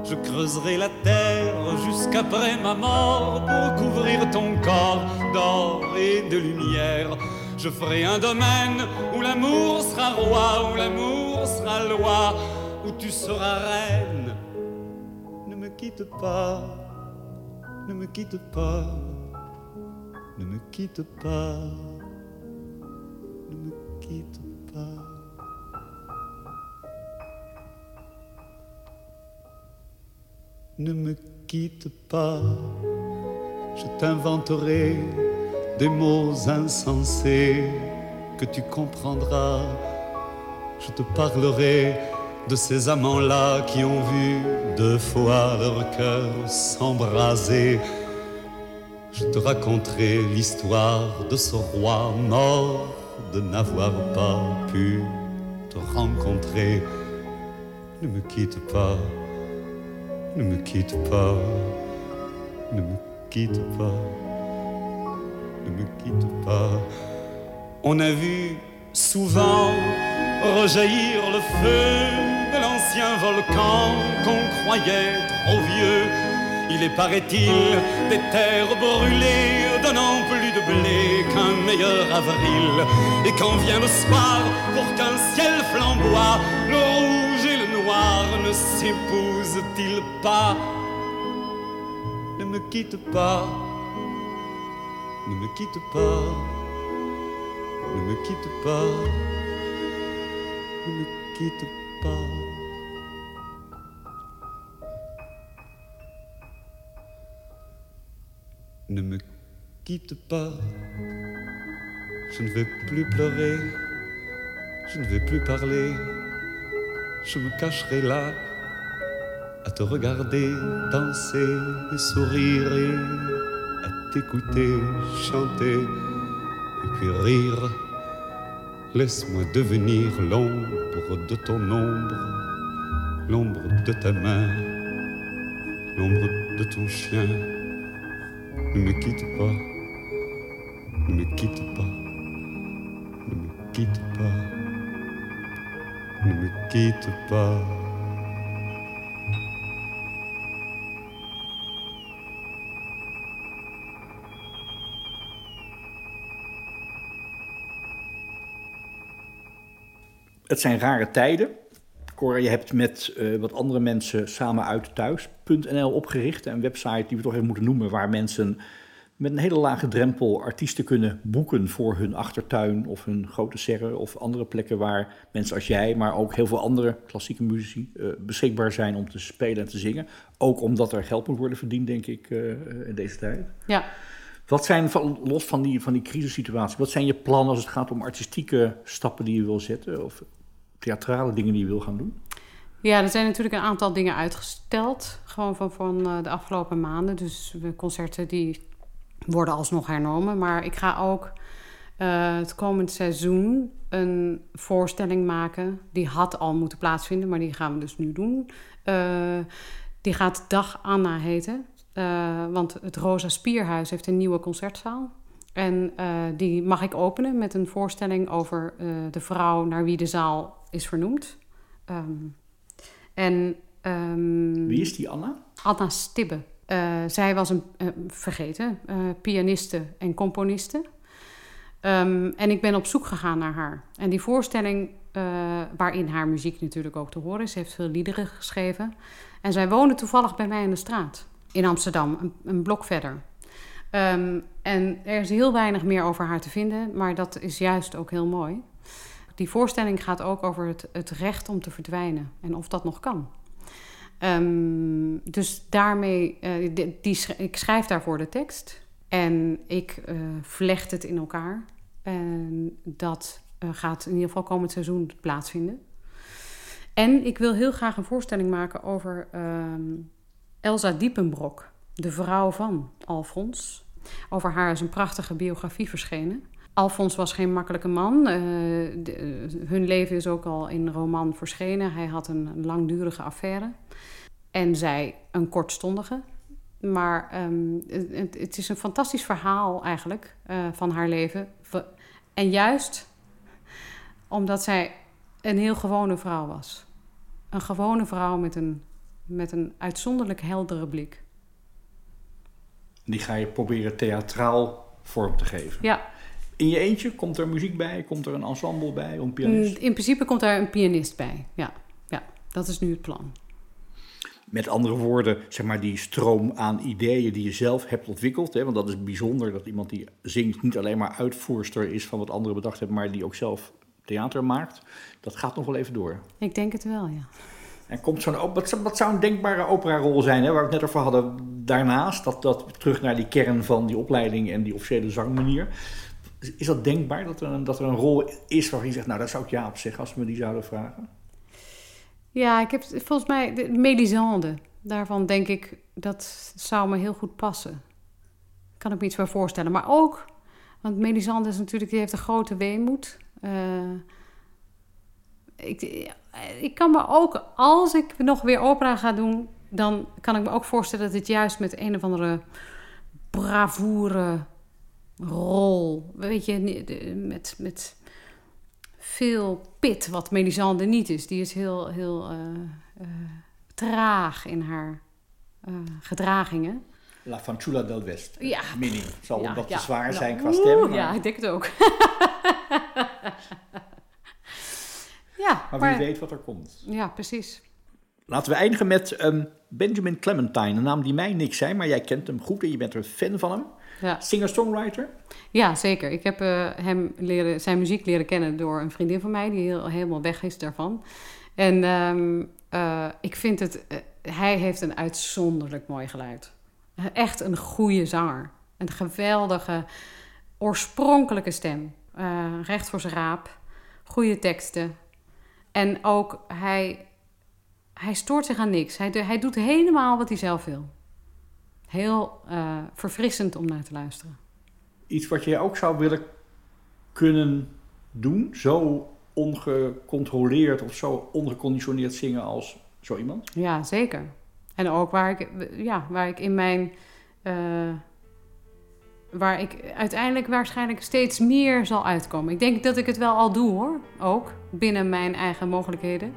Je creuserai la terre jusqu'après ma mort pour couvrir ton corps d'or et de lumière. Je ferai un domaine où l'amour sera roi, où l'amour sera loi, où tu seras reine. Ne me quitte pas, ne me quitte pas, ne me quitte pas, ne me quitte pas. Ne me quitte pas, je t'inventerai des mots insensés que tu comprendras. Je te parlerai de ces amants-là qui ont vu deux fois leur cœur s'embraser. Je te raconterai l'histoire de ce roi mort de n'avoir pas pu te rencontrer. Ne me quitte pas, ne me quitte pas, Ne me quitte pas, ne me quitte pas. On a vu souvent rejaillir le feu de l'ancien volcan qu'on croyait trop vieux. Il est, paraît-il, des terres brûlées, donnant plus de blé qu'un meilleur avril. Et quand vient le soir, pour qu'un ciel flamboie, le rouge et le noir ne s'épousent-ils pas? Ne me quitte pas, ne me quitte pas, ne me quitte pas, ne me quitte pas. Ne me quitte pas. Je ne vais plus pleurer. Je ne vais plus parler. Je me cacherai là à te regarder danser et sourire et à t'écouter chanter et puis rire. Laisse-moi devenir l'ombre de ton ombre, l'ombre de ta main, l'ombre de ton chien. Me quitte me quitte me me. Het zijn rare tijden. Cora, je hebt met eh, wat andere mensen samen uit thuis.nl opgericht. Een website die we toch even moeten noemen, waar mensen met een hele lage drempel artiesten kunnen boeken voor hun achtertuin of hun grote serre of andere plekken waar mensen als jij, maar ook heel veel andere klassieke muzici eh, beschikbaar zijn om te spelen en te zingen. Ook omdat er geld moet worden verdiend, denk ik, eh, in deze tijd. Ja, Wat zijn, van, los van die, van die crisissituatie, wat zijn je plannen als het gaat om artistieke stappen die je wil zetten? Of theatrale dingen die je wil gaan doen? Ja, er zijn natuurlijk een aantal dingen uitgesteld. Gewoon van, van eh, de afgelopen maanden. Dus concerten die worden alsnog hernomen. Maar ik ga ook eh, het komend seizoen een voorstelling maken. Die had al moeten plaatsvinden, maar die gaan we dus nu doen. Eh, die gaat Dag Anna heten. Want het Rosa Spierhuis heeft een nieuwe concertzaal. En die mag ik openen met een voorstelling over de vrouw naar wie de zaal is vernoemd. Ehm, en, ehm, Wie is die Anna? Anna Stibbe. Eh, zij was een, eh, vergeten, eh, pianiste en componiste. Ehm, en ik ben op zoek gegaan naar haar. En die voorstelling, waarin haar muziek natuurlijk ook te horen is, heeft veel liederen geschreven. En zij woonde toevallig bij mij in de straat in Amsterdam, een, een blok verder. En er is heel weinig meer over haar te vinden, maar dat is juist ook heel mooi. Die voorstelling gaat ook over het, het recht om te verdwijnen en of dat nog kan. Ehm, dus daarmee, eh, die, ik schrijf daarvoor de tekst en ik eh, vlecht het in elkaar. En dat eh, gaat in ieder geval komend seizoen plaatsvinden. En ik wil heel graag een voorstelling maken over ehm, Elsa Diepenbrok, de vrouw van Alfons. Over haar is een prachtige biografie verschenen. Alfons was geen makkelijke man. Eh, de- eh, hun leven is ook al in roman verschenen. Hij had een langdurige affaire. En zij een kortstondige. Maar ehm, het, het is een fantastisch verhaal eigenlijk eh, van haar leven. En juist omdat zij een heel gewone vrouw was. Een gewone vrouw met een, met een uitzonderlijk heldere blik. Die ga je proberen theatraal vorm te geven. Ja, In je eentje komt er muziek bij, komt er een ensemble bij, een pianist. in principe komt daar een pianist bij. Ja, ja dat is nu het plan. Met andere woorden, zeg maar die stroom aan ideeën die je zelf hebt ontwikkeld. Hè, want dat is bijzonder dat iemand die zingt niet alleen maar uitvoerster is van wat anderen bedacht hebben, maar die ook zelf theater maakt. Dat gaat nog wel even door. Ik denk het wel, ja. En komt zo'n, op- wat, zou- wat zou een denkbare operarol zijn, hè, waar we het net over hadden daarnaast, dat, dat terug naar die kern van die opleiding en die officiële zangmanier. Is- dat denkbaar, dat er, een, dat er een rol is waarvan je zegt, nou dat zou ik ja op zeggen als ze me die zouden vragen? Ja, ik heb volgens mij de Melisande. Daarvan denk ik dat zou me heel goed passen. Kan ik me iets bij voorstellen. Maar ook, want Melisande is natuurlijk, die heeft een grote weemoed. Eh, ik, ik kan me ook, als ik nog weer opera ga doen, dan kan ik me ook voorstellen dat het juist met een of andere bravoure rol, weet je, met, met veel pit, wat Melisande niet is. Die is heel, heel eh, eh, traag in haar eh, gedragingen. La Fanciulla del West. Ja. Mini. Zal Ja, omdat ja. te zwaar Nou, zijn qua stem. Maar, Ja, ik denk het ook. ja, maar wie weet wat er komt. Ja, precies. Laten we eindigen met ehm, Benjamin Clementine. Een naam die mij niks zei, maar jij kent hem goed en je bent een fan van hem. Ja, Singer-songwriter. ja zeker. Ik heb eh, hem leren, zijn muziek leren kennen door een vriendin van mij... die heel, helemaal weg is daarvan. En ehm, eh, ik vind het... eh, hij heeft een uitzonderlijk mooi geluid. Echt een goede zanger. Een geweldige, oorspronkelijke stem. Recht voor zijn raap. Goede teksten. En ook hij, hij stoort zich aan niks. Hij, hij doet helemaal wat hij zelf wil. Heel eh, verfrissend om naar te luisteren. Iets wat je ook zou willen kunnen doen. Zo ongecontroleerd of zo ongeconditioneerd zingen als zo iemand. Ja, zeker. En ook waar ik, ja, waar ik in mijn. eh, waar ik uiteindelijk waarschijnlijk steeds meer zal uitkomen. Ik denk dat ik het wel al doe hoor. Ook binnen mijn eigen mogelijkheden.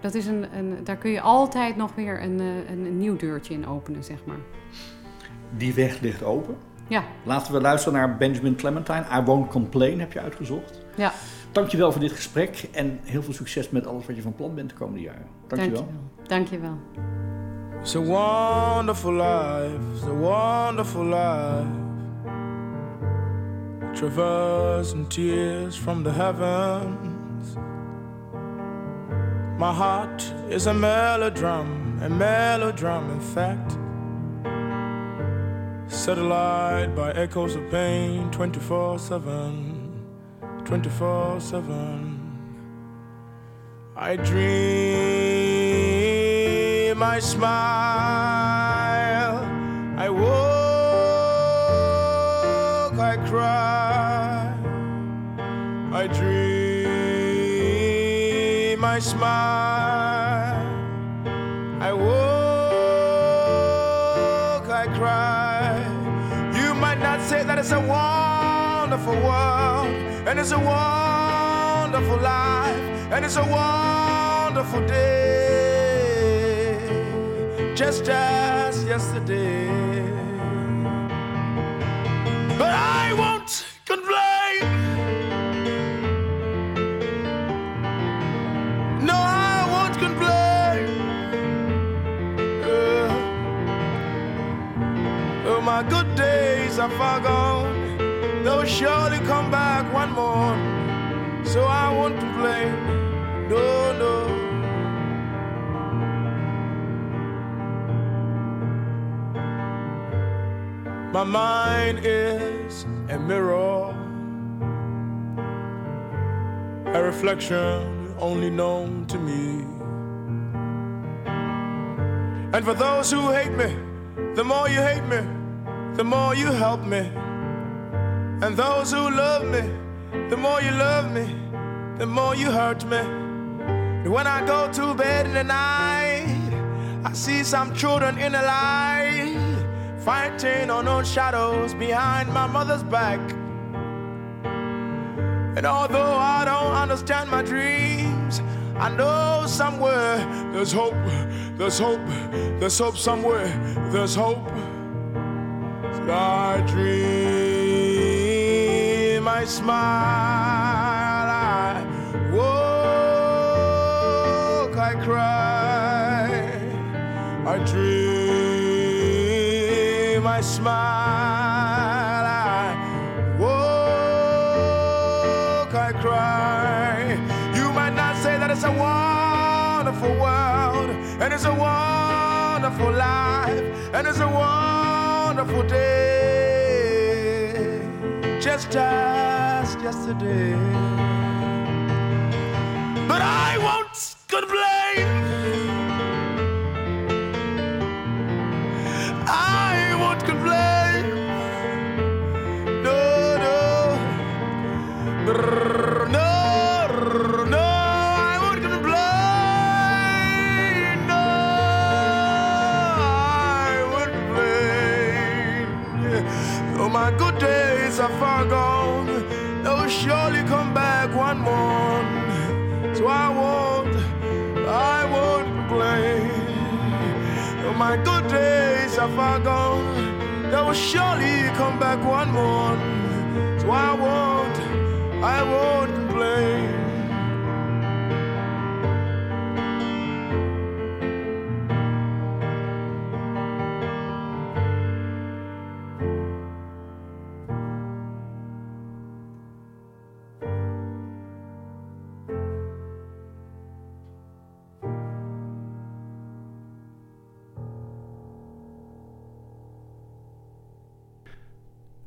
Dat is een, een, daar kun je altijd nog weer een, eh, een, een nieuw deurtje in openen, zeg maar. Die weg ligt open. Ja, Laten we luisteren naar Benjamin Clementine. I Won't Complain heb je uitgezocht. ja. Dankjewel voor dit gesprek en heel veel succes met alles wat je van plan bent de komende jaren. Dankjewel. Dankjewel. It's a wonderful life, it's a wonderful life. Traversing tears from the heavens. My heart is a melodrum, a melodrum, in fact. Satellite by echoes of pain 24 7. 24 7. I dream, I smile, I walk, I cry. I dream, I smile, cry. You might not say that it's a wonderful world, and it's a wonderful life, and it's a wonderful day, just as yesterday. Days are far gone. They'll surely come back one more. So I won't complain. No, no. My mind is a mirror, a reflection only known to me. And for those who hate me, the more you hate me, the more you help me. And those who love me, the more you love me, the more you hurt me. And when I go to bed in the night, I see some children in the light, fighting unknown shadows behind my mother's back. And although I don't understand my dreams, I know somewhere there's hope, there's hope, there's hope somewhere, there's hope. I dream, I smile, I walk, I cry, I dream, I smile, I walk, I cry. You might not say that it's a wonderful world, and it's a wonderful life, and it's a wonderful day, just as yesterday. But I won't are far gone. They will surely come back one more. So I won't, I won't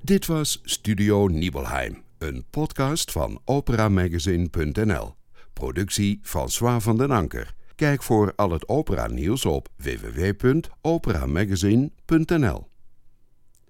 Dit was Studio Nibelheim, een podcast van operamagazine.nl. Productie François van den Anker. Kijk voor al het opera nieuws op www.operamagazine.nl.